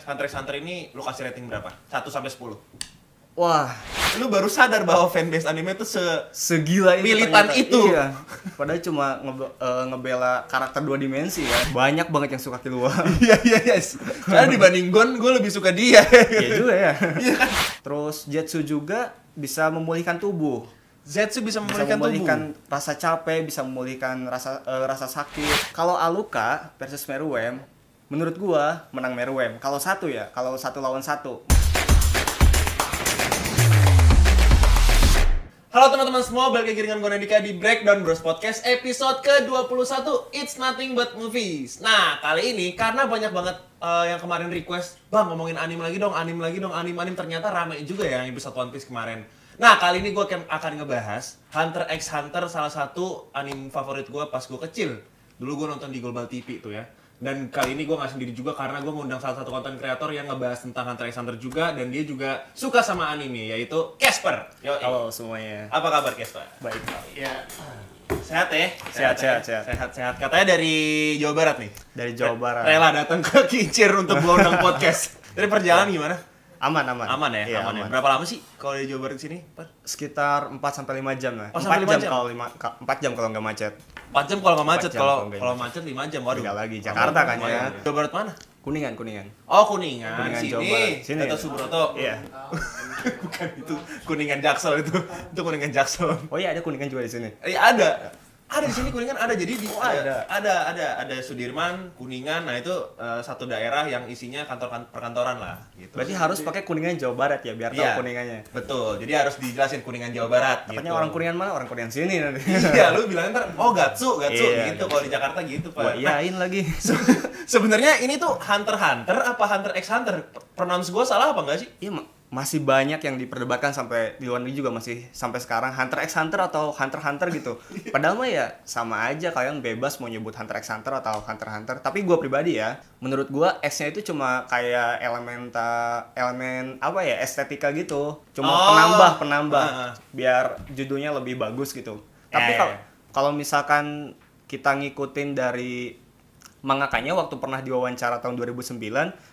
Hunter x Hunter ini lu kasih rating berapa? 1 sampai 10. Wah, Lu baru sadar bahwa fanbase anime itu se segila itu Militan ternyata. itu. Iya. Padahal cuma ngebe- eh, ngebela karakter dua dimensi ya. Banyak banget yang suka Killua. Iya iya iya. Karena dibanding Gon gue lebih suka dia. Iya juga ya. Iya kan? Terus Jetsu juga bisa memulihkan tubuh. Zetsu bisa Bisa memulihkan, memulihkan tubuh. rasa capek, bisa memulihkan rasa eh, rasa sakit. Kalau Aluka versus Meruem, menurut gua menang Meruem. Kalau satu ya, kalau satu lawan satu. Halo teman-teman semua, balik lagi dengan gue Nandika di Breakdown Bros Podcast episode ke-21 It's Nothing But Movies Nah, kali ini karena banyak banget eh, yang kemarin request Bang, ngomongin anime lagi dong, anime lagi dong, anime-anime Ternyata rame juga ya yang episode One Piece kemarin Nah, kali ini gue akan ngebahas Hunter x Hunter, salah satu anime favorit gue pas gue kecil Dulu gue nonton di Global TV tuh ya dan kali ini gue nggak sendiri juga karena gue ngundang salah satu konten kreator yang ngebahas tentang Hunter x Hunter juga dan dia juga suka sama anime yaitu Casper. Yo, Halo semuanya. apa kabar Casper? Baik. Ya. Sehat ya? Sehat, ya? sehat, sehat. Sehat, sehat. Katanya dari Jawa Barat nih. Dari Jawa Barat. Rela datang ke Kincir untuk gua undang podcast. Dari perjalanan gimana? Aman, aman. Aman ya? Iya, aman, ya. Berapa lama sih kalau dari Jawa Barat ke sini? Pat? Sekitar 4 sampai 5 jam lah. Oh, 4 sampai lima jam, jam? kalau 5 4 jam kalau nggak macet. 4 jam kalau nggak macet, kalau kalau macet. macet 5 jam. Waduh. Beda lagi, Jakarta kan ya. Jawa Barat mana? Kuningan, Kuningan. Oh, Kuningan. Kuningan, sini. Jawa Barat. Sini. Gatot Subroto. Iya. Bukan itu Kuningan Jaksel itu. Itu Kuningan Jaksel. Oh iya ada Kuningan juga di sini. Eh ada. Ada di sini Kuningan ada. Jadi di, Oh, ada. ada ada ada Sudirman, Kuningan. Nah, itu eh, satu daerah yang isinya kantor kan, perkantoran lah gitu. Berarti harus pakai Kuningan Jawa Barat ya biar tahu Iya. Kuningannya. Betul. Jadi harus dijelasin Kuningan Jawa Barat Takutnya gitu. orang Kuningan mana? Orang Kuningan sini nanti. Iya, lu bilang ntar oh Gatsu, Gatsu Iya, gitu. Kalau di Jakarta gitu, Pak. Gua iyain lagi. Se- Sebenarnya ini tuh Hunter Hunter apa Hunter x Hunter? Pronounce gue salah apa enggak sih? Iya, masih banyak yang diperdebatkan sampai di luar negeri juga masih sampai sekarang Hunter x Hunter atau Hunter Hunter gitu. Padahal mah ya sama aja kalian bebas mau nyebut Hunter x Hunter atau Hunter Hunter. Tapi gua pribadi ya, menurut gua S-nya itu cuma kayak elementa elemen apa ya estetika gitu. Cuma Oh. penambah penambah Ah, ah. biar judulnya lebih bagus gitu. Tapi Eh. kalau kalau misalkan kita ngikutin dari mangakanya waktu pernah diwawancara tahun 2009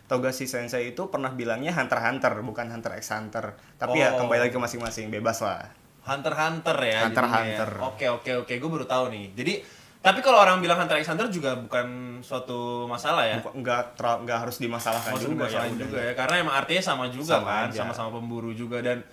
Togashi Sensei itu pernah bilangnya Hunter Hunter bukan Hunter x Hunter tapi ya Oh. kembali lagi ke masing-masing bebas lah Hunter Hunter ya. Hunter ya. Hunter. Oke oke oke, gue baru tahu nih. Jadi tapi kalau orang bilang Hunter x Hunter juga bukan suatu masalah ya. Bukan- nggak ter- nggak harus dimasalahkan Maksudnya juga ya juga ya, karena emang artinya sama juga Sama kan, sama-sama pemburu juga dan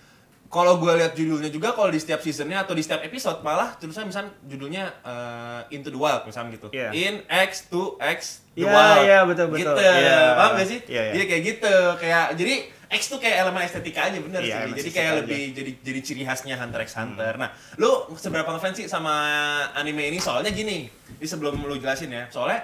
kalau gue lihat judulnya juga kalau di setiap seasonnya atau di setiap episode malah tulisannya misal judulnya eh, Into the Wild misalnya gitu. Iya. In X to X the Iya, Wild. iya, betul, betul. Gitu. Iya. Paham gak sih? Iya, iya. Jadi kayak gitu, kayak jadi X tuh kayak elemen estetika aja bener Iya, sih. Jadi kayak aja. lebih jadi jadi ciri khasnya Hunter x Hunter. Nah, lu seberapa ngefans sih sama anime ini? Soalnya gini, ini sebelum lu jelasin ya. Soalnya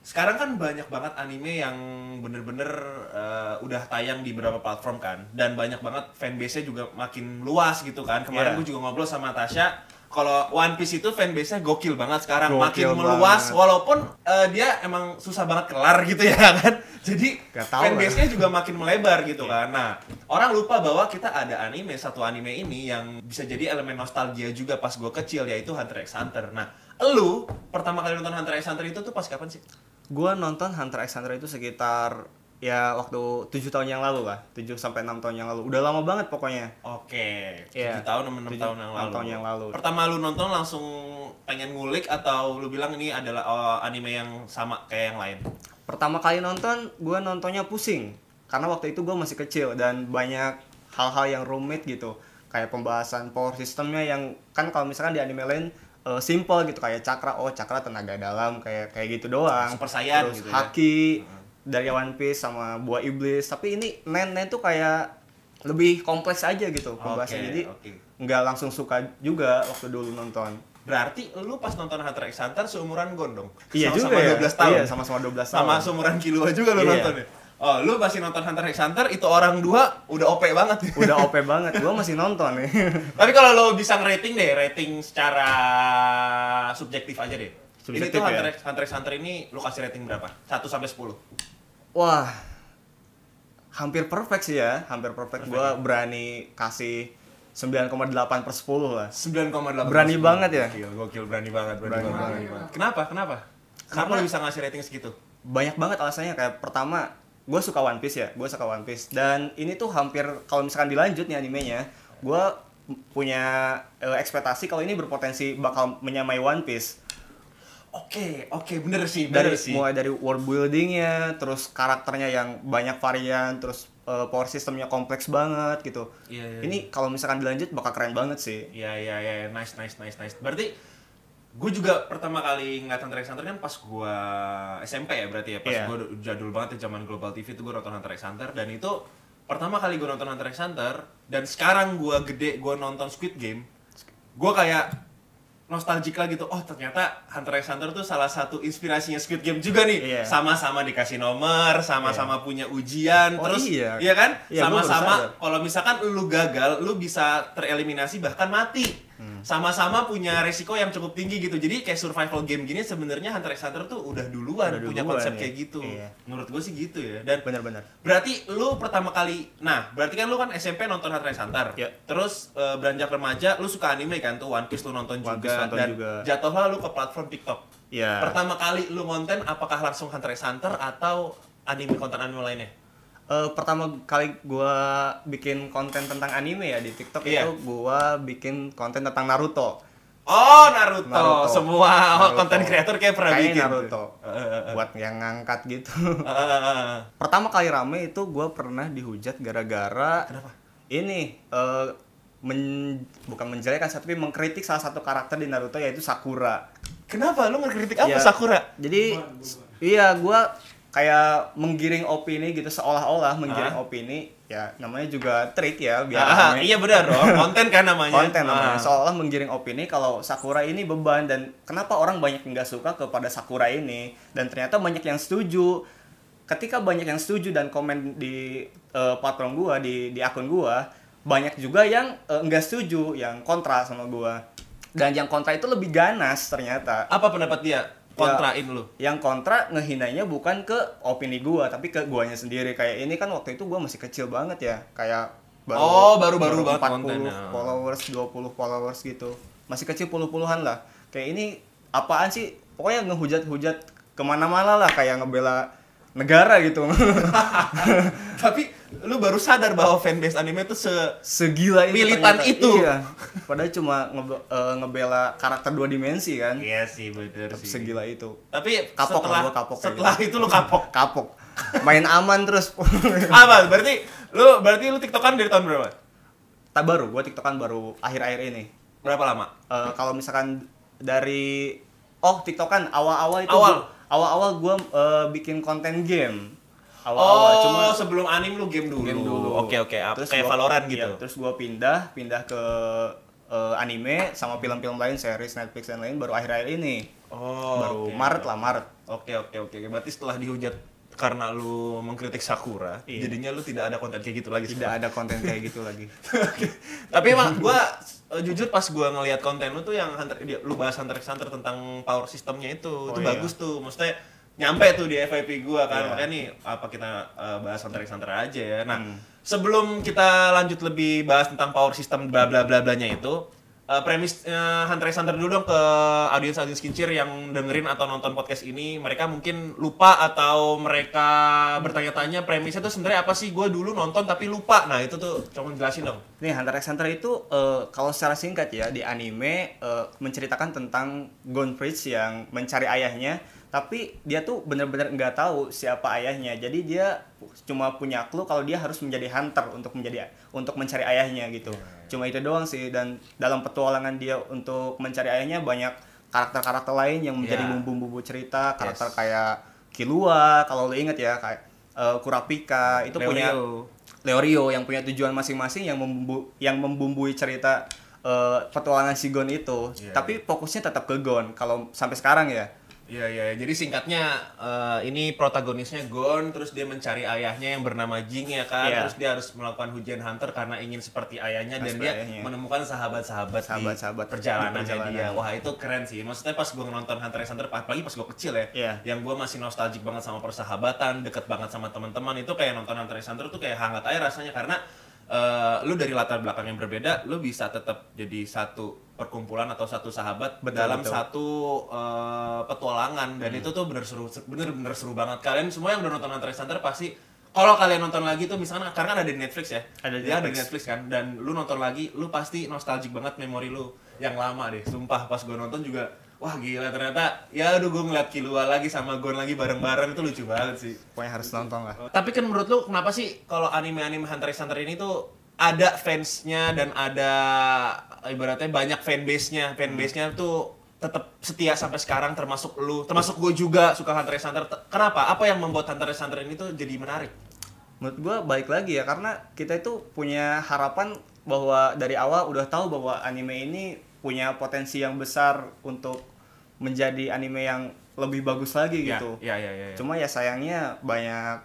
sekarang kan banyak banget anime yang bener-bener eh, udah tayang di beberapa platform kan. Dan banyak banget fanbase-nya juga makin luas gitu kan. Kemarin Iya. gue juga ngobrol sama Tasya kalau One Piece itu fanbase-nya gokil banget sekarang. Makin Gokil meluas banget. walaupun eh, dia emang susah banget kelar gitu ya kan. Jadi fanbase-nya juga makin melebar gitu kan. Nah orang lupa bahwa kita ada anime satu anime ini yang bisa jadi elemen nostalgia juga pas gue kecil yaitu Hunter x Hunter. Nah lu pertama kali nonton Hunter x Hunter itu tuh pas kapan sih Gua nonton Hunter x Hunter itu sekitar ya waktu 7 tahun yang lalu lah 7 sampai 6 tahun yang lalu udah lama banget pokoknya Oke, Iya. 7 tahun 6 Tujuh- tahun yang enam lalu. tahun yang lalu. Pertama lu nonton langsung pengen ngulik atau lu bilang ini adalah oh, anime yang sama kayak yang lain? pertama kali nonton gua nontonnya pusing karena waktu itu gua masih kecil dan banyak hal-hal yang rumit gitu kayak pembahasan power systemnya yang kan kalau misalkan di anime lain eh, simple gitu kayak cakra oh cakra tenaga dalam kayak kayak gitu doang Super Saiyan terus gitu ya. haki dari One Piece sama buah iblis tapi ini nen nen tuh kayak lebih kompleks aja gitu pembahasannya Oke, jadi oke. nggak langsung suka juga waktu dulu nonton Berarti lu pas nonton Hunter x Hunter seumuran Gondong. iya sama, juga ya 12 tahun. iya sama-sama 12 tahun Sama seumuran Killua juga lu Iya. nonton ya. Oh, lu pasti nonton Hunter x Hunter itu orang dua udah OP banget. udah OP banget gua masih nonton nih Tapi kalau lo bisa ngerating deh, rating secara subjektif aja deh. ini Subjektif tuh Hunter ya? x Hunter x Hunter ini lu kasih rating berapa? 1 sampai 10. Wah, hampir perfect sih ya, hampir perfect. Perfect Gua ya? berani kasih 9,8 per 10 lah. 9,8 Berani banget ya? Gokil, gokil, berani banget, berani, Berani banget. banget. Kenapa? Kenapa? Kenapa Karena- lu bisa ngasih rating segitu? Banyak banget alasannya kayak pertama gue suka One Piece ya, gue suka One Piece dan ini tuh hampir kalau misalkan dilanjut nih animenya, gue punya eh, ekspektasi kalau ini berpotensi bakal menyamai One Piece Oke, oke, bener sih, dari bener sih. mulai dari world buildingnya, terus karakternya yang banyak varian, terus eh, power systemnya kompleks banget gitu. Iya, iya, ini kalau misalkan dilanjut bakal keren banget sih. Iya, iya, iya, nice, nice, nice, nice. Berarti gue juga pertama kali ngeliat Hunter x Hunter kan pas gue SMP ya berarti ya pas Iya. gue jadul banget ya zaman Global TV itu gue nonton Hunter x Hunter dan itu pertama kali gue nonton Hunter x Hunter dan sekarang gue gede gue nonton Squid Game gue kayak nostalgic lagi tuh oh ternyata Hunter x Hunter tuh salah satu inspirasinya Squid Game juga nih Iya. sama-sama dikasih nomor sama-sama punya ujian Oh, terus iya. iya kan Iya, sama-sama sadar. kalau misalkan lu gagal, lu bisa tereliminasi bahkan mati. Hmm. Sama-sama punya resiko yang cukup tinggi gitu. Jadi kayak survival game gini sebenarnya Hunter x Hunter tuh udah duluan Udah punya duluan, konsep ya. kayak gitu. Iya. Menurut gue sih gitu ya. Dan Bener-bener. berarti lu pertama kali, nah berarti kan lu kan SMP nonton Hunter x Hunter. Iya. Terus eh, beranjak remaja, lu suka anime kan tuh One Piece lu nonton One juga Piece nonton dan juga. jatuhlah lu ke platform TikTok. Iya. Pertama kali lu konten apakah langsung Hunter x Hunter atau anime konten anime lainnya? Eh, pertama kali gua bikin konten tentang anime ya di TikTok Iya. itu gua bikin konten tentang Naruto. Oh Naruto, Naruto. semua Naruto. konten kreator kayak pernah Kayaknya bikin. Naruto. Eh, eh, eh. Buat yang ngangkat gitu. Eh, eh, eh. pertama kali rame itu gua pernah dihujat gara-gara Kenapa? ini eh, men- bukan menjelekan tapi mengkritik salah satu karakter di Naruto yaitu Sakura. Kenapa lu ngekritik apa Ya, Sakura? Jadi iya gua kayak menggiring opini gitu seolah-olah menggiring Ah. opini ya namanya juga trik ya biar Ah, iya benar dong, konten kan namanya. konten namanya Ah. seolah menggiring opini kalau Sakura ini beban dan kenapa orang banyak nggak suka kepada Sakura ini dan ternyata banyak yang setuju ketika banyak yang setuju dan komen di eh, platform gua di di akun gua banyak juga yang eh, nggak setuju yang kontra sama gua dan yang kontra itu lebih ganas ternyata Apa pendapat dia? Kontrain lu. yang kontra ngehinanya bukan ke opini gua tapi ke guanya sendiri. Kayak ini kan waktu itu gua masih kecil banget ya. Kayak Oh, baru-baru banget 40 kontennya. followers 20 followers gitu. Masih kecil puluh-puluhan lah. Kayak ini apaan sih? Pokoknya ngehujat-hujat ke mana-mana lah kayak ngebela negara gitu. Tapi lu baru sadar bahwa fanbase anime tuh se segila itu Militan ternyata. itu. iya padahal cuma ngebe- eh, ngebela karakter dua dimensi kan Iya sih, bener Tapi sih. segila itu Tapi Kapok setelah lah gua kapok setelah gitu. itu lu kapok. kapok main aman terus Apa? Berarti lu berarti lu TikTokan dari tahun berapa? tak baru gua tiktokan baru akhir-akhir ini Berapa lama? Eh, kalau misalkan dari oh tiktokan awal-awal itu Awal. gua- awal-awal gue bikin konten game awal-awal Oh, cuma sebelum anime lu game dulu. game dulu Oke, oke. Apa- Terus Kayak gua- Valorant iya, gitu. terus gue pindah pindah ke eh, anime sama film-film lain series Netflix dan lain baru akhir-akhir ini Oh, baru oke. Maret lah Maret Oke oke oke. Berarti setelah dihujat karena lu mengkritik Sakura, Iya. jadinya lu tidak ada konten kayak gitu lagi. tidak ada konten kayak gitu lagi Oke. Tapi emang gua eh, jujur pas gua ngelihat konten lu tuh yang Hunter lu bahas Hunter x Hunter tentang power sistemnya itu, Oh, itu iya. bagus tuh. Maksudnya nyampe tuh di FYP gua kan. Iya. Makanya nih apa kita eh, bahas Hunter aja ya. Nah, Hmm. sebelum kita lanjut lebih bahas tentang power system bla bla bla blanya itu, eh, premis eh, Hunter x Hunter dulu dong ke audiens-audiens kincir yang dengerin atau nonton podcast ini, mereka mungkin lupa atau mereka bertanya-tanya premisnya tuh sebenarnya apa sih? Gue dulu nonton tapi lupa. Nah, itu tuh coba jelasin dong. Nih Hunter x Hunter itu eh, kalau secara singkat ya di anime eh, menceritakan tentang Gonfridge yang mencari ayahnya, tapi dia tuh bener-bener nggak tahu siapa ayahnya. Jadi dia cuma punya clue kalau dia harus menjadi hunter untuk menjadi untuk mencari ayahnya gitu. Cuma itu doang sih dan dalam petualangan dia untuk mencari ayahnya banyak karakter-karakter lain yang menjadi Ya. bumbu-bumbu cerita, karakter Yes. kayak Killua kalau lo inget ya kayak eh, Kurapika itu punya Leorio. Leorio yang punya tujuan masing-masing yang membumbu yang membumbui cerita eh, petualangan si Gon itu. Iya, Tapi fokusnya tetap ke Gon kalau sampai sekarang ya. Iya iya, jadi singkatnya eh, ini protagonisnya Gon, terus dia mencari ayahnya yang bernama Jing ya kan, Iya. terus dia harus melakukan hujan hunter karena ingin seperti ayahnya dan Seperti dia ayahnya. menemukan sahabat-sahabat di perjalanannya di perjalanan. dia. Wah itu keren sih, maksudnya pas gue nonton Hunter x Hunter, apalagi pas gue kecil ya, Iya. yang gue masih nostalgic banget sama persahabatan, deket banget sama teman-teman itu kayak nonton Hunter x Hunter tuh kayak hangat aja rasanya karena eh, lu dari latar belakang yang berbeda, lu bisa tetap jadi satu perkumpulan atau satu sahabat Betul, dalam betul. satu eh, petualangan dan itu tuh bener seru bener bener seru banget kalian semua yang udah nonton Hunter x Hunter pasti kalau kalian nonton lagi tuh misalnya karena kan ada di Netflix ya. Ada di Dia ada di Netflix. Netflix kan dan lu nonton lagi lu pasti nostalgic banget memori lu yang lama deh. Sumpah pas gue nonton juga wah gila ternyata ya aduh gue ngeliat Kilua lagi sama Gon lagi bareng-bareng itu lucu banget sih. Pokoknya harus nonton lah. Tapi kan menurut lu kenapa sih kalau anime-anime Hunter x Hunter ini tuh ada fansnya dan ada ibaratnya banyak fanbase-nya. Fanbase-nya tuh tetap setia sampai sekarang termasuk lu, termasuk gue juga suka Hunter x Hunter. Kenapa? Apa yang membuat Hunter x Hunter ini tuh jadi menarik? Menurut gua baik lagi ya karena kita itu punya harapan bahwa dari awal udah tahu bahwa anime ini punya potensi yang besar untuk menjadi anime yang lebih bagus lagi gitu. Ya, ya, ya. ya. Cuma ya sayangnya banyak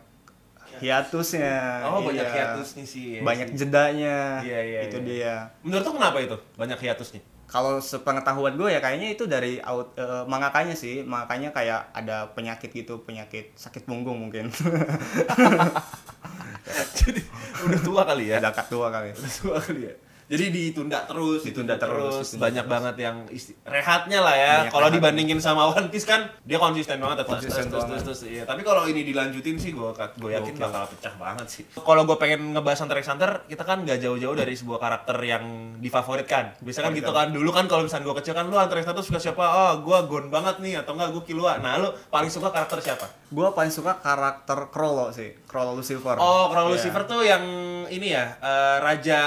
hiatusnya. Oh, banyak iya. hiatusnya sih. iya banyak sih. jedanya. Iya, iya, itu iya. dia. Menurut lu kenapa itu? Banyak hiatusnya. Kalau sepengetahuan gue ya kayaknya itu dari out, eh, mangakanya sih, makanya kayak ada penyakit gitu, penyakit sakit punggung mungkin. Jadi udah tua kali ya. Kat tua kali. Udah tua kali ya. Jadi ditunda terus, Ditunda terus, ditunda banyak terus. banget yang isti- rehatnya lah ya. Kalau dibandingin sama One Piece kan dia konsisten banget terus Konsisten terus, terus, terus, terus, iya. Tapi kalau ini dilanjutin sih gue gue yakin Gokil. bakal pecah banget sih. Kalau gue pengen ngebahas Hunter x Hunter, kita kan gak jauh-jauh dari sebuah karakter yang difavoritkan. Biasanya kan gitu kan. Dulu kan kalau misalnya gue kecil kan lu Hunter x Hunter suka siapa? Oh, gue Gon banget nih atau enggak gue Killua. Nah, lu paling suka karakter siapa? Gue paling suka karakter Krollo sih, Krollo Lucifer. Oh, Crow Iya. Lucifer tuh yang ini ya, eh, raja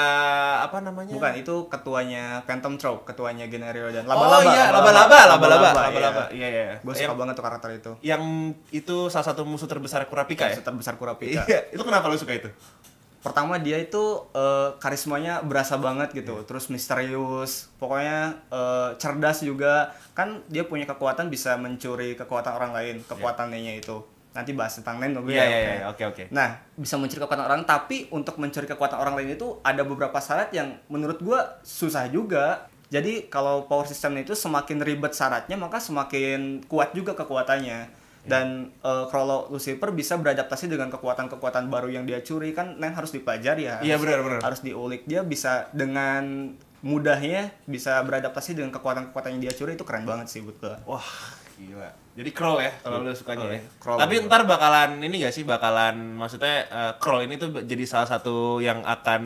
apa namanya? Bukan, itu ketuanya Phantom Troop, ketuanya Generio dan oh iya, laba-laba, laba-laba, laba-laba. Iya, iya. Gue suka banget tuh karakter itu. Yang itu salah satu musuh terbesar Kurapika ya? Musuh terbesar Kurapika. Iya, itu kenapa lu suka itu? Pertama dia itu eh, karismanya berasa banget Iya. gitu, terus misterius, pokoknya eh, cerdas juga. Kan dia punya kekuatan bisa mencuri kekuatan orang lain, kekuatannya itu. Nanti bahas tentang Nen dulu Iya, ya. iya, oke. iya, oke, oke. Nah, bisa mencuri kekuatan orang, tapi untuk mencuri kekuatan orang lain itu ada beberapa syarat yang menurut gua susah juga. Jadi kalau power systemnya itu semakin ribet syaratnya, maka semakin kuat juga kekuatannya. Dan eh, kalau Lucifer bisa beradaptasi dengan kekuatan-kekuatan baru yang dia curi kan, Nen harus dipelajari ya. Iya, benar, benar. Harus diulik. Dia bisa dengan mudahnya bisa beradaptasi dengan kekuatan-kekuatan yang dia curi itu keren banget sih buat gua. Wah, gila. Jadi Kroll ya kalau lu sukanya Oh, ya. Kroll. Tapi ntar bakalan ini gak sih bakalan maksudnya eh, Kroll ini tuh jadi salah satu yang akan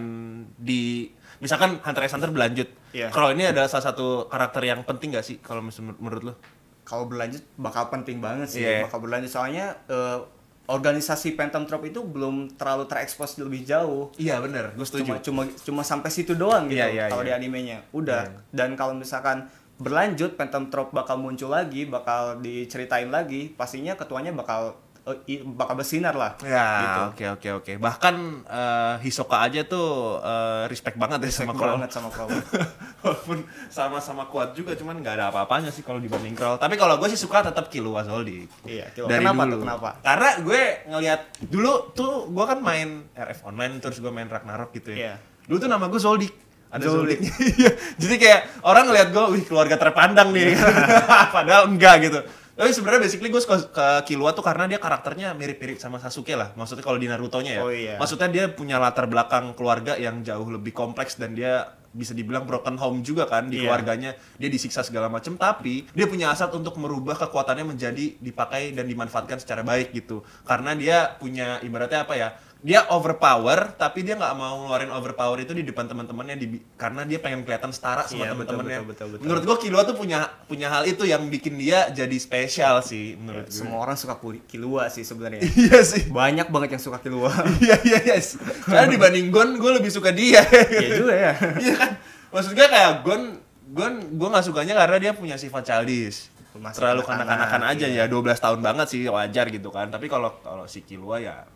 di misalkan Hunter x Hunter berlanjut. Iya. Kroll ini adalah salah satu karakter yang penting gak sih kalau menurut lu? kalau berlanjut bakal penting banget sih Iya. bakal berlanjut soalnya eh, organisasi Phantom Troop itu belum terlalu terekspos lebih jauh Iya, bener. Gue cuma cuma cuma sampai situ doang gitu Iya, iya, kalau iya. di animenya udah Iya. dan kalau misalkan berlanjut Phantom Troop bakal muncul lagi bakal diceritain lagi pastinya ketuanya bakal i- bakal bersinar lah Ya, gitu. oke oke oke. Bahkan eh, Hisoka aja tuh eh, respect banget ya sama Respect Kroll. banget sama Kroll Walaupun sama-sama kuat juga, cuman nggak ada apa-apanya sih kalau dibanding Kroll. Tapi kalau gue sih suka tetap Killua Zoldyck. iya. Dari kenapa dulu. tuh kenapa Karena gue ngelihat dulu tuh gue kan main RF online terus gue main Ragnarok gitu ya. Iya. Dulu tuh nama gue Zoldyck. Ada. Zoldyck. Iya. Jadi kayak orang ngelihat gue, wih keluarga terpandang nih. Padahal enggak gitu. Tapi sebenarnya basically gue suka ke Killua tuh karena dia karakternya mirip-mirip sama Sasuke lah. Maksudnya kalau di Naruto-nya ya. Oh, iya. Maksudnya dia punya latar belakang keluarga yang jauh lebih kompleks dan dia bisa dibilang broken home juga kan di Iya. keluarganya. Dia disiksa segala macam tapi dia punya asat untuk merubah kekuatannya menjadi dipakai dan dimanfaatkan secara baik gitu. Karena dia punya ibaratnya apa ya? Dia overpower tapi dia nggak mau ngeluarin overpower itu di depan teman-temannya di- karena dia pengen kelihatan setara sama Iya, teman-temannya. Menurut gua Killua tuh punya punya hal itu yang bikin dia jadi spesial sih menurut gue. semua orang suka Killua sih sebenarnya Iya sih. banyak banget yang suka Killua Iya iya iya. Karena dibanding Gon gue lebih suka dia. iya juga ya Iya kan? Maksud gue kayak Gon Gon gue nggak sukanya karena dia punya sifat childish. Masih Terlalu kanak-kanak, kanak-kanakan aja iya. ya 12 tahun banget sih wajar gitu kan. Tapi kalau kalau si Killua ya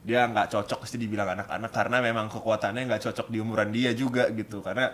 dia nggak cocok pasti dibilang anak-anak karena memang kekuatannya nggak cocok di umuran dia juga gitu. Karena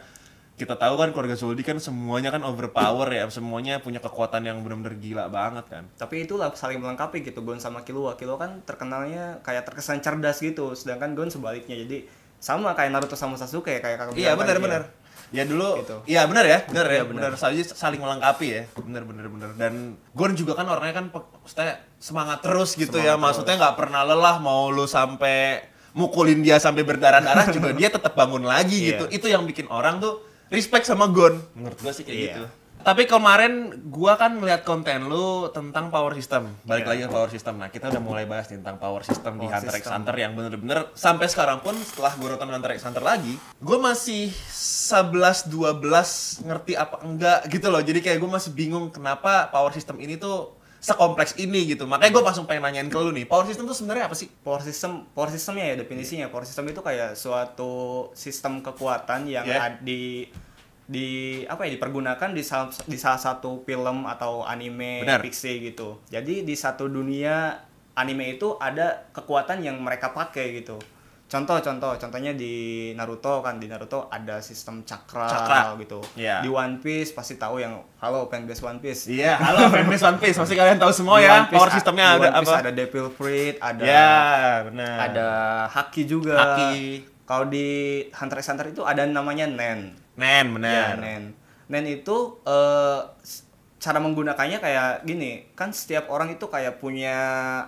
kita tahu kan keluarga Zoldy kan semuanya kan overpower ya semuanya punya kekuatan yang benar-benar gila banget kan. Tapi itulah saling melengkapi gitu Gon sama Killua Killua kan terkenalnya kayak terkesan cerdas gitu sedangkan Gon sebaliknya. Jadi sama kayak Naruto sama Sasuke kayak kakak Iya bilang benar tadi benar. Ya. Ya dulu, Gitu. iya benar ya, benar ya, Iya, benar. Saling saling melengkapi ya, benar benar benar. Dan Gon juga kan orangnya kan, maksudnya semangat terus gitu ya, Semangat maksudnya nggak pernah lelah mau lu sampai mukulin dia sampai berdarah-darah juga dia tetap bangun lagi Iya. gitu. Itu yang bikin orang tuh respect sama Gon. Menurut gua sih kayak Iya. gitu. Tapi kemarin gua kan ngeliat konten lu tentang power system. Balik Iya. lagi ke power system. Nah, kita udah mulai bahas tentang power system di Power Hunter x system. Hunter yang bener-bener sampai sekarang pun setelah gue nonton Hunter x Hunter lagi, gue masih 11 12 ngerti apa enggak gitu loh. Jadi kayak gue masih bingung kenapa power system ini tuh sekompleks ini gitu. Makanya gue langsung pengen nanyain ke lu nih, power system tuh sebenarnya apa sih? Power system, power systemnya ya definisinya. Power system itu kayak suatu sistem kekuatan yang Yeah. di di apa ya dipergunakan di salah, di salah satu film atau anime Benar. fiksi gitu. Jadi di satu dunia anime itu ada kekuatan yang mereka pakai gitu. Contoh, contoh, contohnya di Naruto kan di Naruto ada sistem cakra, Cakra. gitu. Iya. Di One Piece pasti tahu yang halo fanbase One Piece. Iya, halo fanbase One Piece. Pasti kalian tahu semua Di ya Piece power a- systemnya di ada One Piece apa? Ada Devil Fruit, ada Ya, benar. ada haki juga. Haki. Kalau di Hunter x Hunter itu ada namanya Nen. Nen, Ya, benar. Nen. Nen itu s- cara menggunakannya kayak gini, kan setiap orang itu kayak punya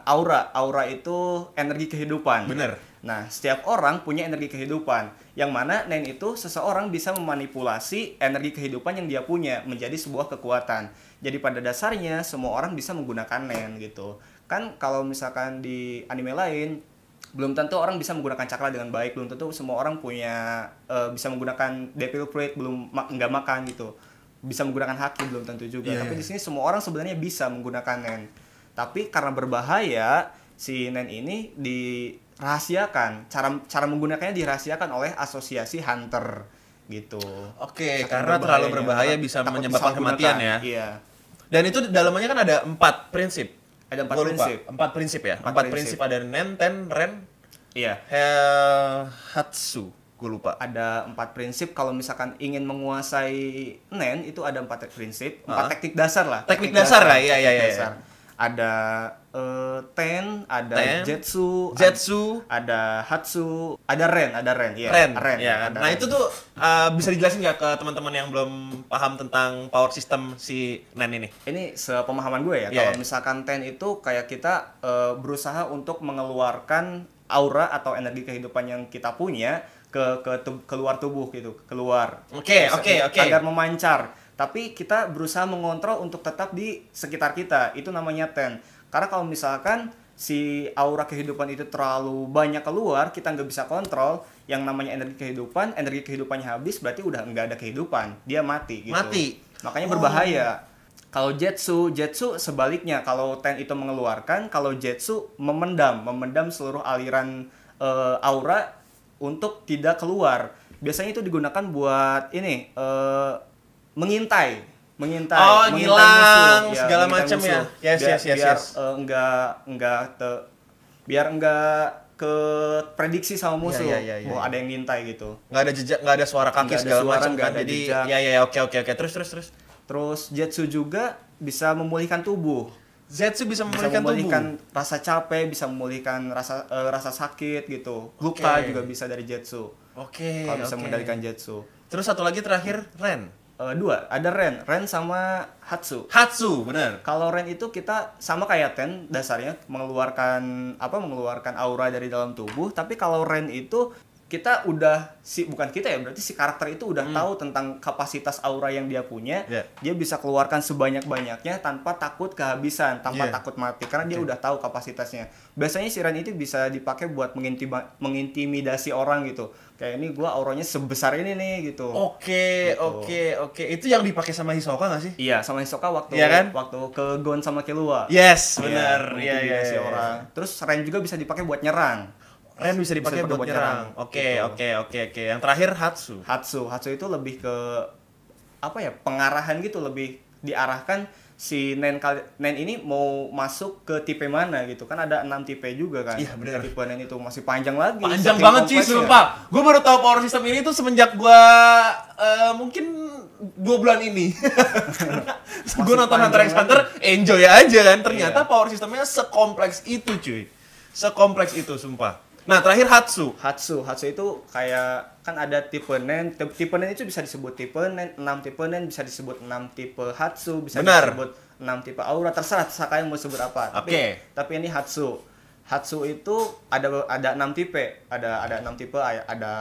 aura. Aura itu energi kehidupan. Bener. Nah, setiap orang punya energi kehidupan. Yang mana Nen itu seseorang bisa memanipulasi energi kehidupan yang dia punya menjadi sebuah kekuatan. Jadi pada dasarnya semua orang bisa menggunakan Nen gitu. Kan kalau misalkan di anime lain belum tentu orang bisa menggunakan cakra dengan baik, belum tentu semua orang punya eh, bisa menggunakan devil fruit belum ma- nggak makan gitu. Bisa menggunakan haki belum tentu juga. Iya, Tapi iya. di sini semua orang sebenarnya bisa menggunakan Nen. Tapi karena berbahaya si Nen ini dirahasiakan. Cara cara menggunakannya dirahasiakan oleh asosiasi hunter gitu. Oke, Saking karena terlalu berbahaya bisa menyebabkan kematian ya. Iya. Dan itu dalamnya kan ada empat prinsip. Ada empat prinsip. Empat prinsip ya. Empat, Empat prinsip. prinsip. ada Nen, Ten, Ren, Iya. He- Hatsu. Gue lupa. Ada empat prinsip kalau misalkan ingin menguasai Nen itu ada empat prinsip, empat Ah. teknik dasar lah. Teknik dasar lah, iya, iya, teknik iya, dasar. Ada eh, Ten, ada Ten, Jetsu, ad- Zetsu, ada Hatsu, ada Ren, ada Ren, iya. Ren. Ren. ya kan? ada Nah Ren. itu tuh uh, bisa dijelasin nggak ke teman-teman yang belum paham tentang power system si Nen ini? ini sepemahaman gue ya Iya, kalau iya. misalkan ten itu kayak kita eh, berusaha untuk mengeluarkan aura atau energi kehidupan yang kita punya ke ke tu- keluar tubuh gitu keluar Oke, oke, oke. agar memancar tapi kita berusaha mengontrol untuk tetap di sekitar kita itu namanya ten karena kalau misalkan si aura kehidupan itu terlalu banyak keluar kita nggak bisa kontrol yang namanya energi kehidupan energi kehidupannya habis berarti udah nggak ada kehidupan dia mati gitu Mati. makanya Oh. berbahaya kalau Jetsu, Jetsu sebaliknya. Kalau Ten itu mengeluarkan, kalau Jetsu memendam, memendam seluruh aliran eh, aura untuk tidak keluar. Biasanya itu digunakan buat ini eh, mengintai, mengintai, Oh, mengintai ngilang, musuh. segala mengintai macam ya. Yes, biar, yes, yes, biar yes. eh, enggak enggak te, biar enggak ke prediksi sama musuh. Iya, iya, iya, oh, iya. ada yang ngintai gitu. Nggak ada jejak, nggak ada suara kaki Nggak segala macam kan. ada Jadi jejak. ya ya ya oke oke oke terus terus terus. Terus Jetsu juga bisa memulihkan tubuh. Zetsu bisa bisa memulihkan memulihkan tubuh. rasa capek, bisa memulihkan rasa eh, rasa sakit gitu. Luka juga bisa dari Jetsu. Oke. Kalau bisa oke. mengendalikan Jetsu. Terus satu lagi terakhir Ren. Eh, dua, ada Ren, Ren sama Hatsu. Hatsu, bener. Kalau Ren itu kita sama kayak Ten dasarnya mengeluarkan apa mengeluarkan aura dari dalam tubuh, tapi kalau Ren itu kita udah si bukan kita ya berarti si karakter itu udah tahu tentang kapasitas aura yang dia punya. Hmm. Yeah. Dia bisa keluarkan sebanyak-banyaknya tanpa takut kehabisan, tanpa Yeah. takut mati karena dia Oke. udah tahu kapasitasnya. Biasanya si Ren itu bisa dipakai buat mengintima- mengintimidasi orang gitu. Kayak ini gua auranya sebesar ini nih gitu. Oke, Gitu. oke, oke. Itu yang dipakai sama Hisoka nggak sih? Iya, sama Hisoka waktu Iya kan? waktu ke Gon sama Killua. Yes, Iya, benar. Iya, iya, iya. orang. Terus Ren juga bisa dipakai buat nyerang. Ren bisa dipakai dipakai buat buat nyerang. nyerang. Oke, Gitu. oke, oke, oke. Yang terakhir Hatsu. Hatsu, Hatsu itu lebih ke apa ya? Pengarahan gitu, lebih diarahkan si Nen kali Nen ini mau masuk ke tipe mana gitu. Kan ada 6 tipe juga kan. Iya, benar. Tipe Nen itu masih panjang lagi. Panjang banget cuy, kompleksnya. sumpah. Gue baru tahu power system ini tuh semenjak gue mungkin dua bulan ini. gue nonton Hunter x Hunter, enjoy aja kan. Ternyata Iya. power systemnya sekompleks itu cuy. Sekompleks itu, sumpah. Nah, terakhir Hatsu. Hatsu, Hatsu itu kayak kan ada tipe nen, Tip- tipe nen itu bisa disebut tipe nen, 6 tipe nen bisa disebut 6 tipe Hatsu, bisa Benar. disebut 6 tipe aura, terserah kalian mau sebut apa. Tapi, Oke. tapi ini Hatsu. Hatsu itu ada ada enam tipe, ada ada enam tipe, ada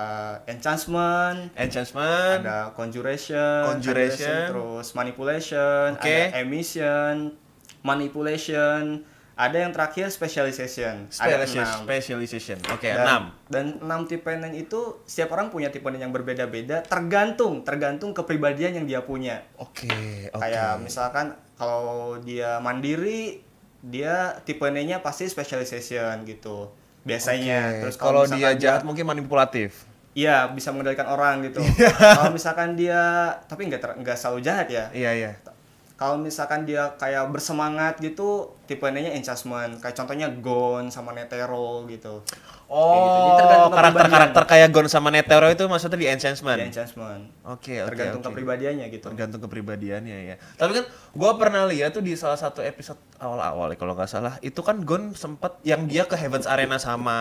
enchantment, Enchantment. ada conjuration, Conjuration. terus manipulation, Oke. ada emission, manipulation, ada yang terakhir specialization, ada Specialization. enam. Specialization. Oke, dan, enam. Dan enam tipe nen itu setiap orang punya tipe nen yang berbeda-beda, tergantung tergantung kepribadian yang dia punya. Oke, oke. Kayak misalkan kalau dia mandiri, dia tipe nya pasti specialization gitu. Biasanya. Oke, Terus kalau dia jahat mungkin manipulatif. Iya, bisa mengendalikan orang gitu. Kalau misalkan dia tapi nggak nggak selalu jahat ya. Iya, iya. Kalau misalkan dia kayak bersemangat gitu, tipe nya enchantment. Kayak contohnya Gon sama Netero gitu. Gitu. Oh, tergantung karakter-karakter kayak Gon sama Netero itu maksudnya di enchantment. Di enchantment. Oke, oke. Tergantung oke. kepribadiannya gitu. tergantung kepribadiannya ya. Tapi kan gua pernah lihat tuh di salah satu episode awal-awal ya kalau nggak salah, itu kan Gon sempet yang dia ke Heaven's Arena sama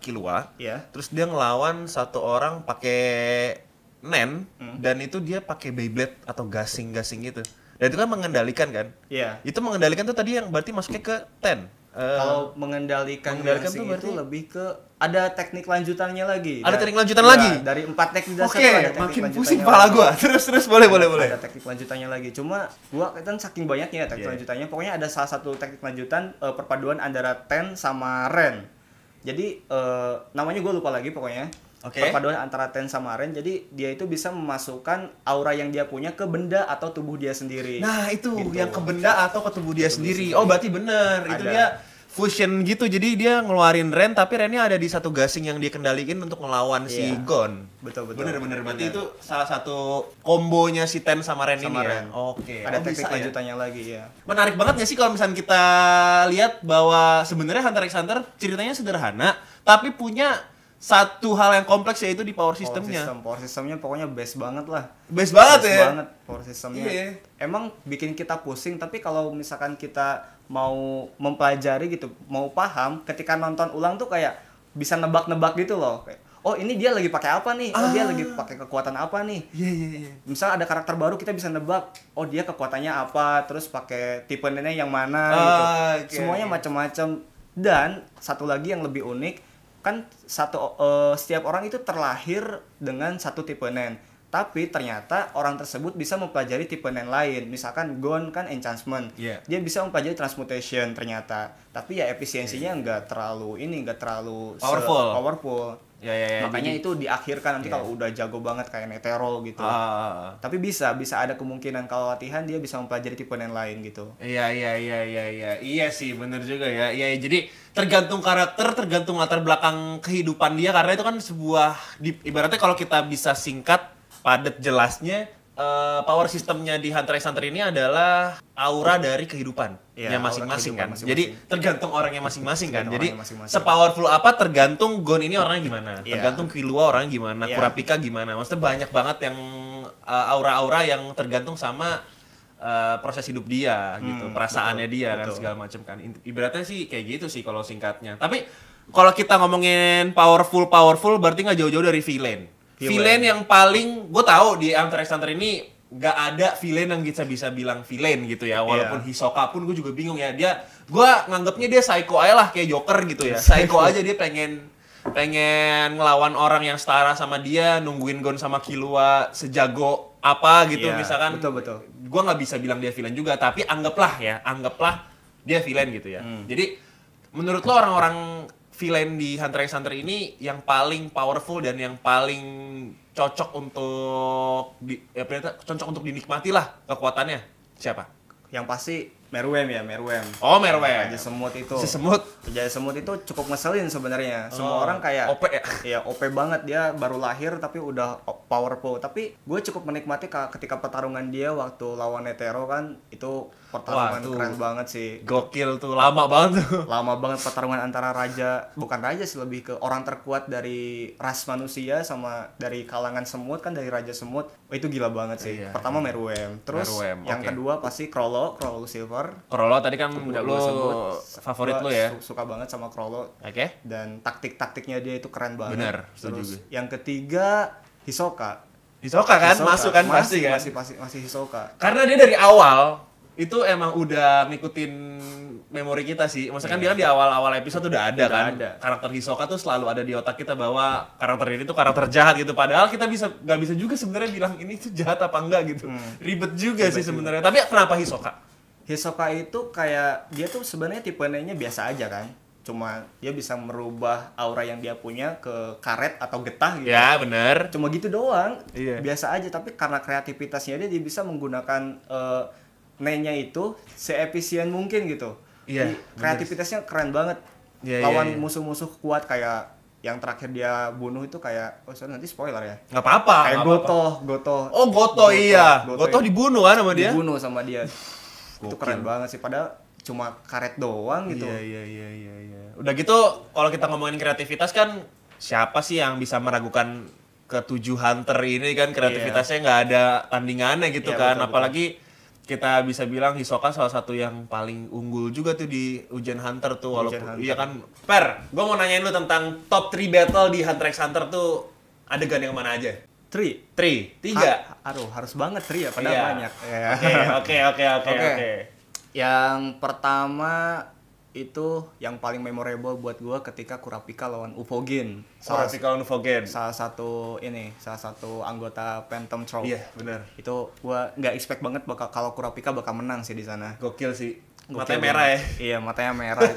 Killua. Iya. Terus dia ngelawan satu orang pakai Nen Hmm. dan itu dia pakai Beyblade atau gasing-gasing gitu. Dan itu kan mengendalikan kan? Iya. Itu mengendalikan tuh tadi yang berarti masuknya ke Ten. Eh, Kalau mengendalikan, mengendalikan tuh berarti- itu lebih ke ada teknik lanjutannya lagi. Ada Da- teknik lanjutan Iya, lagi? Dari empat teknik dasar tuh ada teknik makin lanjutannya pusing kepala lagi. gua. Terus terus boleh boleh Ada- boleh. Ada teknik lanjutannya lagi. Cuma gua kan saking banyaknya ya teknik Iya. lanjutannya. Pokoknya ada salah satu teknik lanjutan eh, perpaduan antara Ten sama Ren. Jadi eh, namanya gue lupa lagi pokoknya. Oke. Perpaduan antara Ten sama Ren. Jadi dia itu bisa memasukkan aura yang dia punya ke benda atau tubuh dia sendiri. Nah itu Gitu. yang ke benda atau ke tubuh dia Ke tubuh sendiri. sendiri. Oh berarti bener. Itu Ada. dia fusion gitu. Jadi dia ngeluarin Ren tapi Rennya ada di satu gasing yang dia kendalikan untuk ngelawan si Iya. Gon. Betul, betul. Bener bener. Berarti Bener. itu salah satu kombonya si Ten sama Ren Sama ini ya. Ren. Oke. Ada Oh, teknik bisa ya? lanjutannya lagi ya. Menarik banget gak sih kalau misalnya kita lihat bahwa sebenarnya Hunter x Hunter ceritanya sederhana tapi punya satu hal yang kompleks yaitu di power systemnya. Power system, power systemnya pokoknya best banget lah. Best banget Best ya. banget power systemnya. Iya. Emang bikin kita pusing, tapi kalau misalkan kita mau mempelajari gitu, mau paham, ketika nonton ulang tuh kayak bisa nebak-nebak gitu loh. Kayak, oh ini dia lagi pakai apa nih? Oh dia Ah. lagi pakai kekuatan apa nih? Iya iya iya. Misal ada karakter baru kita bisa nebak, oh dia kekuatannya apa, terus pakai tipe nenek yang mana Ah, gitu. oke, Semuanya macam-macam. Dan satu lagi yang lebih unik, kan satu eh, setiap orang itu terlahir dengan satu tipe nen. Tapi ternyata orang tersebut bisa mempelajari tipe nen lain. Misalkan Gon kan enchantment. Iya. Dia bisa mempelajari transmutation ternyata. Tapi ya efisiensinya nggak terlalu ini, nggak terlalu Powerful. powerful. Ya ya ya. Makanya jadi- itu diakhirkan nanti Iya. kalau udah jago banget kayak Netero gitu. Ah. Tapi bisa, bisa ada kemungkinan kalau latihan dia bisa mempelajari tipe yang lain gitu. Iya iya iya iya iya iya sih bener juga ya iya iya. jadi tergantung karakter tergantung latar belakang kehidupan dia karena itu kan sebuah ibaratnya kalau kita bisa singkat padat jelasnya eh, power sistemnya di Hunter x Hunter ini adalah aura dari kehidupan Iya, yang aura masing-masing kan. masing-masing. jadi tergantung orangnya masing-masing kan. Jadi sepowerful apa tergantung Gon ini orangnya gimana. Iya. tergantung Killua orangnya gimana. Iya. Kurapika gimana. Maksudnya banyak banget yang eh, aura-aura yang tergantung sama eh, proses hidup dia gitu Hmm, perasaannya betul, dia betul. segala macam kan. Ibaratnya sih kayak gitu sih kalau singkatnya. Tapi kalau kita ngomongin powerful powerful berarti nggak jauh-jauh dari villain Villain. villain yang paling gue tahu di Hunter x Hunter ini nggak ada villain yang bisa bisa bilang villain gitu ya walaupun Iya. Hisoka pun gue juga bingung ya dia gue nganggapnya dia psycho aja lah kayak Joker gitu ya psycho aja dia pengen pengen ngelawan orang yang setara sama dia nungguin Gon sama Killua sejago apa gitu Iya, misalkan betul, betul. gue nggak bisa bilang dia villain juga tapi anggaplah ya anggaplah dia villain gitu ya Hmm. jadi menurut lo orang-orang villain di Hunter x Hunter ini yang paling powerful dan yang paling cocok untuk di, ya, ternyata cocok untuk dinikmati lah kekuatannya siapa Yang pasti Meruem ya, Meruem. Oh, Meruem. Raja semut itu. si semut Raja semut itu cukup ngeselin sebenarnya. Semua Oh, orang kayak OP ya? Iya, OP banget dia baru lahir tapi udah powerful. Tapi gue cukup menikmati ka- ketika pertarungan dia waktu lawan Netero kan itu pertarungan Wah, tuh. keren banget sih. gokil tuh lama banget tuh. Lama banget pertarungan antara raja bukan raja sih lebih ke orang terkuat dari ras manusia sama dari kalangan semut kan dari raja semut. Oh, itu gila banget sih. Iya. pertama Meruem. Terus Meruem, yang oke. kedua pasti Krollo Krollo Silver. Krollo tadi kan udah lo gue sebut. favorit lo ya? su- suka banget sama Krollo oke. Dan taktik-taktiknya dia itu keren banget. Bener, setuju terus gue. yang ketiga Hisoka. Hisoka kan? Hisoka. masuk kan? Pasti Masih- kan? masih masih masih Hisoka. Karena dia dari awal itu emang udah ngikutin memori kita sih. Maksudnya kan dia kan di awal-awal episode udah ada Udah kan. ada. Karakter Hisoka tuh selalu ada di otak kita bahwa karakter ini tuh karakter jahat gitu. Padahal kita bisa nggak bisa juga sebenarnya bilang ini tuh jahat apa enggak gitu. Ribet juga sih sebenarnya. Tapi kenapa Hisoka? Hisoka itu kayak dia tuh sebenarnya tipe nya biasa aja kan. Cuma dia bisa merubah aura yang dia punya ke karet atau getah gitu. Ya, bener. Cuma gitu doang. Iya. Biasa aja tapi karena kreativitasnya dia dia bisa menggunakan eh, nya itu seefisien mungkin gitu. Iya, bener. Kreativitasnya keren banget. Iya, Lawan iya, iya. musuh-musuh kuat kayak yang terakhir dia bunuh itu kayak oh sorry, nanti spoiler ya. Nggak apa-apa. kayak nggak apa-apa. Goto, Goto. Oh, Goto, iya. Goto Goto ya. dibunuh kan sama dia? dibunuh sama dia. itu keren banget sih padahal cuma karet doang gitu. Iya, iya, iya, iya, iya. Udah gitu, kalau kita ngomongin kreativitas kan, siapa sih yang bisa meragukan ketujuh hunter ini kan kreativitasnya nggak ada tandingannya gitu Iya, kan. betul, Apalagi kita bisa bilang Hisoka salah satu yang paling unggul juga tuh di ujian hunter tuh Ujian walaupun Hunter. iya kan. Per, gue mau nanyain lu tentang top 3 battle di Hunter x Hunter tuh adegan yang mana aja? Tri. 3, 3. Ha- aduh, harus banget Tri ya, padahal Iya. banyak. Ya. Oke, oke, Oke. oke. Yang pertama itu yang paling memorable buat gua ketika Kurapika lawan Ufogin. Salah, Kurapika lawan Ufogin. salah satu ini, salah satu anggota Phantom Troop. Iya, benar. Itu gua nggak expect banget bakal kalau Kurapika bakal menang sih di sana. Gokil sih. Gokil Matanya merah ya. Iya, matanya merah.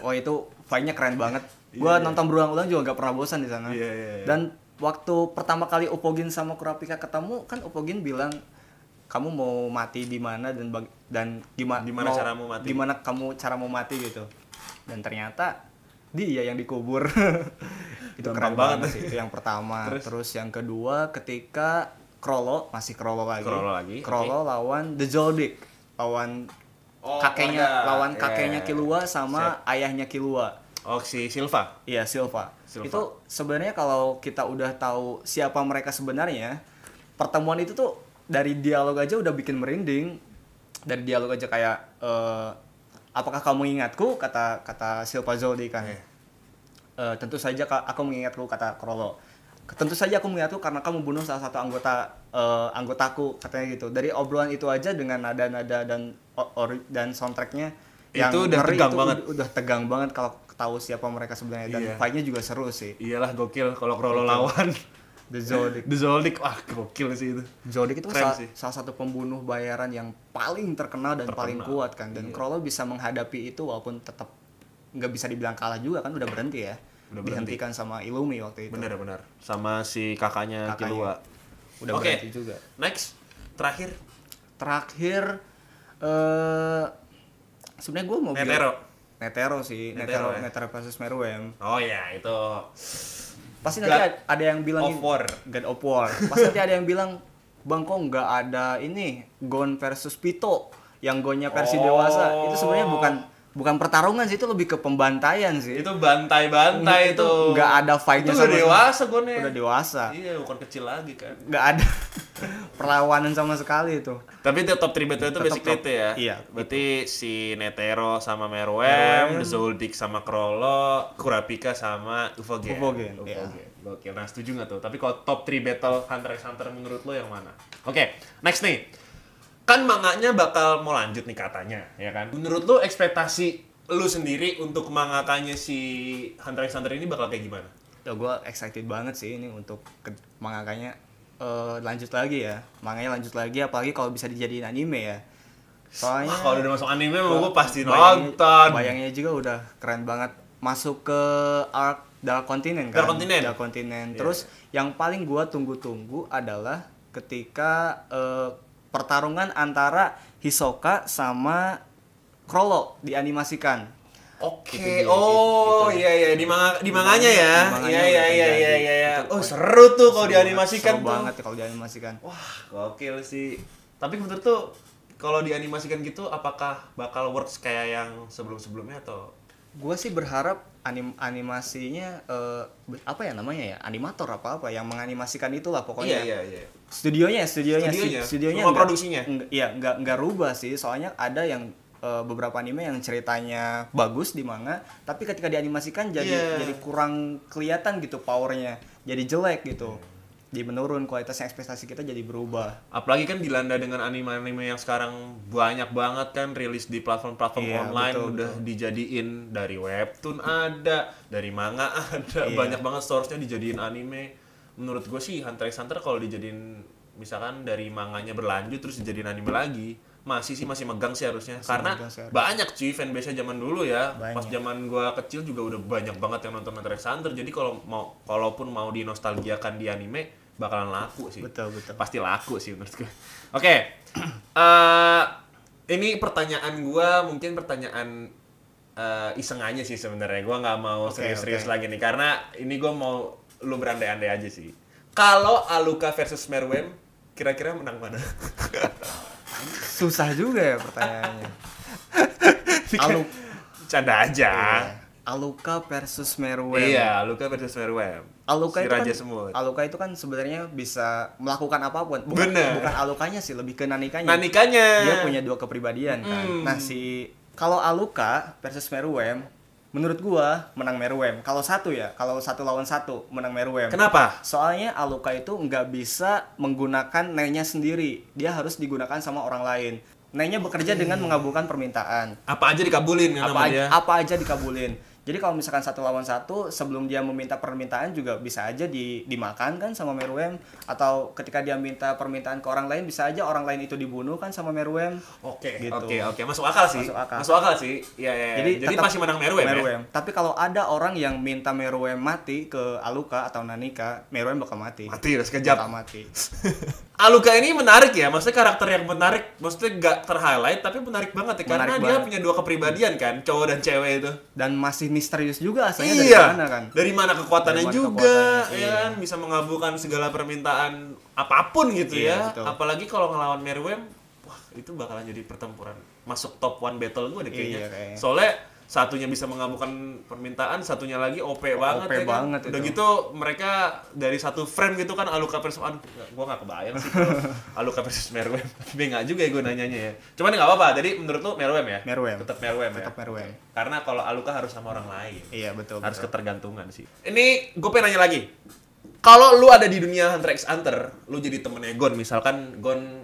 Wah, itu fight-nya keren banget. Gua Iya, iya. nonton berulang-ulang juga nggak pernah bosan di sana. Iya, iya, iya. Dan waktu pertama kali Upogin sama Kurapika ketemu, kan Upogin bilang kamu mau mati di mana dan bag- dan gimana Gimana caramu mati? Gimana kamu cara mau mati gitu. Dan ternyata dia yang dikubur. itu Gampang keren banget. banget sih. Itu yang pertama. Terus? Terus, yang kedua ketika Krollo masih Krollo lagi. Krollo lagi, Krollo lawan The Zoldyck. Lawan Oh, kakeknya keluarga. lawan Iya, kakeknya iya, Kilua sama ayahnya Kilua. Oh, si Silva. Iya Silva. Silva. Itu sebenarnya kalau kita udah tahu siapa mereka sebenarnya, pertemuan itu tuh dari dialog aja udah bikin merinding. Dari dialog aja kayak eh, apakah kamu ingatku kata kata Silva Zoldi kan. Iya. Eh, tentu saja aku mengingatku kata Krollo. Tentu saja aku mengingatku karena kamu bunuh salah satu anggota eh, anggotaku katanya gitu. Dari obrolan itu aja dengan nada-nada dan o- ori- dan soundtracknya yang Itu udah ngeri tegang itu banget. Udah, udah tegang banget kalau tahu siapa mereka sebenarnya dan Iya. fight-nya juga seru sih. Iyalah gokil kalau Krollo lawan The Zodiac. The Zoldyck. Wah, gokil sih itu. Zodiac itu Keren sa- sih. salah satu pembunuh bayaran yang paling terkenal dan Terkenal. paling kuat kan dan Iya. Krollo bisa menghadapi itu walaupun tetap nggak bisa dibilang kalah juga kan udah berhenti ya. Udah berhenti. Dihentikan sama Illumi waktu itu. Bener bener. Sama si kakaknya, Kakaknya. Killua. Udah Oke. berhenti juga. Next, terakhir Terakhir eh sebenarnya gue mau Netero. Netero sih, Netero Netero, ya? Netero versus Meruem. Oh ya, itu Pasti God nanti ad- ada yang bilang of War. God of War. Pasti nanti ada yang bilang, Bang kok nggak ada ini Gon versus Pito yang Gonnya versi Oh. dewasa. Itu sebenarnya bukan bukan pertarungan sih, itu lebih ke pembantaian sih. Itu bantai-bantai itu. nggak ada Itu fight-nya udah sama dewasa gue nih. Udah dewasa. Iya, bukan kecil lagi kan. Nggak ada perlawanan sama sekali itu. Tapi itu top 3 battle itu Tetap basically top. itu ya. Iya. Berarti si Netero sama Meruem, Meruem. Zoldyck sama Krollo, Kurapika sama Ufogen. Ufogen, Ufogen. iya. Gokil. Nah, setuju nggak tuh? Tapi kalau top 3 battle Hunter x Hunter menurut lo yang mana? Oke, next nih. Kan manganya bakal mau lanjut nih katanya, ya kan? Menurut lo ekspektasi lu sendiri untuk mangakanya si Hunter x Hunter ini bakal kayak gimana? Ya gue excited banget sih ini untuk mangakanya eh, lanjut lagi ya. Manganya lanjut lagi apalagi kalau bisa dijadiin anime ya. Soalnya kalau udah masuk anime mah gue pasti bayangnya- nonton. Bayangnya juga udah keren banget masuk ke arc Dark Continent kan. Dark Continent. Dark Continent. Iya. Terus yang paling gua tunggu-tunggu adalah ketika eh, pertarungan antara Hisoka sama Krollo dianimasikan. Oke, dia, oh iya iya di manga di manganya ya. Iya iya iya iya iya. iya. Oh seru tuh kalau Seru dianimasikan banget, tuh. seru banget ya kalau dianimasikan. Wah, gokil sih. Tapi menurut tuh kalau dianimasikan gitu apakah bakal works kayak yang sebelum-sebelumnya atau Gua sih berharap anim animasinya eh, be- apa ya namanya ya animator apa apa yang menganimasikan itulah pokoknya Iya iya iya. studionya studionya Studionya? stu- studionya Rumah nggak- produksinya? nggak- iya nggak nggak rubah sih soalnya ada yang eh, beberapa anime yang ceritanya bagus di manga tapi ketika dianimasikan jadi Iya. jadi kurang kelihatan gitu powernya jadi jelek gitu jadi menurun kualitasnya ekspektasi kita jadi berubah Apalagi kan dilanda dengan anime-anime yang sekarang banyak banget kan rilis di platform-platform Iya, online betul, udah dijadiin dari webtoon ada, dari manga ada, Iya. banyak banget source-nya dijadiin anime. Menurut gue sih Hunter x Hunter kalau dijadiin misalkan dari manganya berlanjut terus dijadiin anime lagi, masih sih masih megang sih harusnya. Karena megang sih harusnya. banyak cuy fanbase-nya zaman dulu ya. Banyak. Pas zaman gua kecil juga udah banyak banget yang nonton Hunter x Hunter. Jadi kalau mau kalaupun mau dinostalgiakan di anime bakalan laku sih betul betul pasti laku sih menurut gue. Oke, eh, ini pertanyaan gua mungkin pertanyaan eh, iseng aja sih sebenarnya. Gua nggak mau serius-serius oke. lagi nih karena ini gua mau lu berandai-andai aja sih. Kalau Aluka versus Meruem, kira-kira menang mana? susah juga ya pertanyaannya Alu Canda aja. Iya. Aluka versus Meruem Iya, Aluka versus Meruem. Aluka si itu Raja kan, Semut. Aluka itu kan sebenarnya bisa melakukan apa pun. Bukan, Bener. bukan Alukanya sih, lebih ke Nanikanya. Nanikanya. Dia punya dua kepribadian kan. Mm. Nah si kalau Aluka versus Meruem, menurut gua menang Meruem. Kalau satu ya, kalau satu lawan satu menang Meruem. Kenapa? Soalnya Aluka itu nggak bisa menggunakan nenya sendiri. Dia harus digunakan sama orang lain. Nenya bekerja dengan mengabulkan permintaan Apa aja dikabulin kan apa aja, apa aja dikabulin. Jadi kalau misalkan satu lawan satu sebelum dia meminta permintaan juga bisa aja di, dimakan kan sama Meruem atau ketika dia minta permintaan ke orang lain bisa aja orang lain itu dibunuh kan sama Meruem. Oke, Gitu. oke, oke. Masuk akal sih. Masuk akal. sih. Iya, iya. Jadi, Jadi, tetap masih menang Meruem, ya? Meruem. Tapi kalau ada orang yang minta Meruem mati ke Aluka atau Nanika, Meruem bakal mati. Mati, udah sekejap. Bakal mati. Aluka ini menarik ya, maksudnya karakter yang menarik, maksudnya gak ter-highlight tapi menarik banget ya, karena Menarik dia banget. punya dua kepribadian kan, cowok dan cewek itu. Dan masih misterius juga asalnya iya, dari mana kan. dari mana kekuatannya Dari mana juga, kekuatannya, ya iya. kan, bisa mengabulkan segala permintaan apa pun gitu Iya, ya. betul. Apalagi kalau ngelawan Meruem, wah itu bakalan jadi pertempuran masuk top one battle gue deh kayaknya. Iya, kayaknya. Soalnya satunya bisa mengabulkan permintaan, satunya lagi OP banget OP ya kan. banget Udah itu. gitu mereka dari satu frame gitu kan Aluka versus aduh, gua gak kebayang sih Aluka versus Meruem. Bingung juga ya gue nanyanya ya. Cuman nggak apa-apa. Jadi menurut lu Meruem ya? Meruem. Tetap Meruem ya. Tetap Meruem. Karena kalau Aluka harus sama orang lain. Iya, betul. harus betul. ketergantungan sih. Ini gue pengen nanya lagi. Kalau lu ada di dunia Hunter x Hunter, lu jadi temennya Gon, misalkan Gon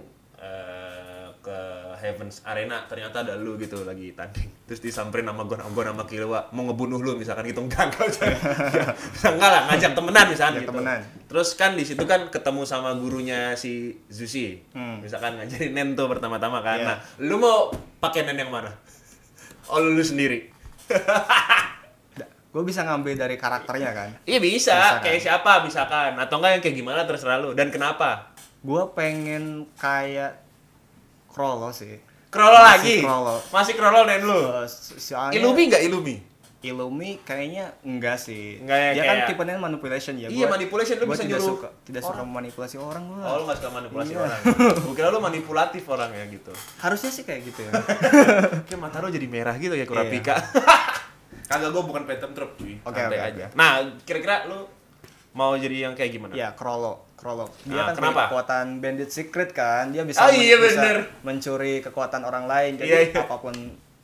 Heavens Arena, ternyata ada lu gitu lagi tanding. Terus disamperin sama Gon, Gon sama Killua, mau ngebunuh lu misalkan gitu enggak enggak enggak, enggak lah, ngajak temenan misalkan gitu. temenan. Terus kan di situ kan ketemu sama gurunya si Zushi. Hmm. Misalkan ngajarin Nen tuh pertama-tama kan. Iya. Nah, lu mau pakai Nen yang mana? Oh, lu sendiri. Gue bisa ngambil dari karakternya kan. Iya bisa, Bisa kan? kayak siapa misalkan atau enggak yang kayak gimana terserah lu dan kenapa? Gue pengen kayak Krollo sih. Krollo Masih lagi. Krollo. Masih Krollo dan lu. Eh, so- soalnya Ilumi enggak Ilumi? Illumi kayaknya enggak sih. Enggak ya, Dia kayak- kan tipenya manipulation ya. Iya, Gua- manipulation, lu bisa tidak nyuruh suka tidak suka orang. memanipulasi orang gua. Oh, lu gak suka manipulasi Iya. orang. Gue kira lu manipulatif orang ya gitu. Harusnya sih kayak gitu ya. Kayak mata lu jadi merah gitu ya Kurapika. Kagak gue bukan Phantom Troop cuy. Oke, Santai oke, aja. oke. Nah, kira-kira lu mau jadi yang kayak gimana? Iya, Krollo. Krollo. Dia Nah, kan kenapa? kekuatan bandit secret kan. Dia bisa Oh, iya, bisa bener. mencuri kekuatan orang lain. Jadi Iya, iya. apa pun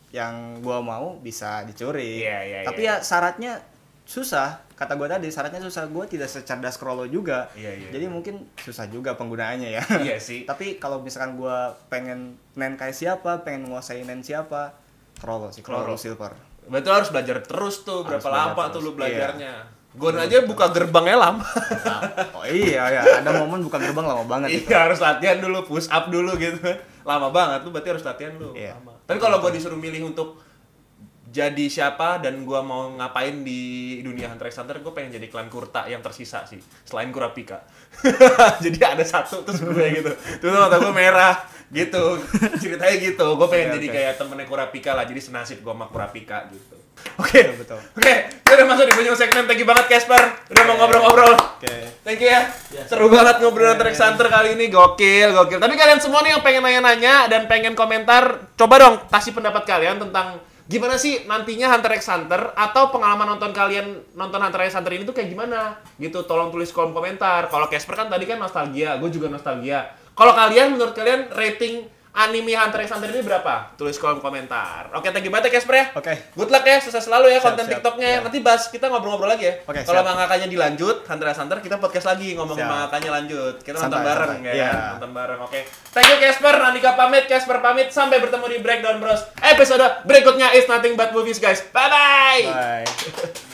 yang gua mau bisa dicuri. Iya, iya, Tapi iya. ya syaratnya susah. Kata gua tadi syaratnya susah. Gua tidak secerdas Krollo juga. Iya, iya, Jadi iya. mungkin susah juga penggunaannya ya. Iya sih. Tapi kalau misalkan gua pengen nen kayak siapa, pengen menguasai nen siapa, Krollo sih, Krollo. Silver. Lu harus belajar terus tuh. Harus Berapa lama tuh lu belajarnya? Gon aja buka gerbangnya lama. oh iya ya, ada momen buka gerbang lama banget. Iya harus latihan dulu, push up dulu gitu. Lama banget tuh berarti harus latihan dulu. Iya. Lama. Tapi kalau gua disuruh milih untuk jadi siapa dan gua mau ngapain di dunia Hunter x Hunter, gue pengen jadi klan Kurta yang tersisa sih, selain Kurapika. jadi ada satu terus gue gitu. Tuh mata gue merah gitu. Ceritanya gitu. Gue pengen Oke, jadi oke. kayak temennya Kurapika lah, jadi senasib gue sama Kurapika gitu. Oke, Betul, betul. Oke, kita udah masuk di penghujung segmen. Thank you banget Casper, udah mau ngobrol-ngobrol. Oke. Thank you ya. Seru banget ngobrol Hunter x Hunter kali ini. Gokil, gokil. Tapi kalian semua nih yang pengen nanya-nanya dan pengen komentar, coba dong kasih pendapat kalian tentang gimana sih nantinya Hunter x Hunter atau pengalaman nonton kalian nonton Hunter x Hunter ini tuh kayak gimana? Gitu, tolong tulis kolom komentar. Kalau Casper kan tadi kan nostalgia, gue juga nostalgia. Kalau kalian menurut kalian rating anime Hunter x Hunter ini berapa? Tulis kolom komentar. Oke, thank you banget ya Casper ya. Oke. Good luck ya, sukses selalu ya Siap, konten siap. TikToknya. Ya. Nanti bahas kita ngobrol-ngobrol lagi ya. Oke, Kalau mangakanya dilanjut, Hunter x Hunter kita podcast lagi ngomongin Siap. mangakanya lanjut. Kita nonton Santai, bareng santai. ya. Iya. Nonton bareng. Oke. Thank you Casper, Andika pamit, Casper pamit. Sampai bertemu di Breakdown Bros. Episode berikutnya is nothing but movies guys. Bye bye. Bye.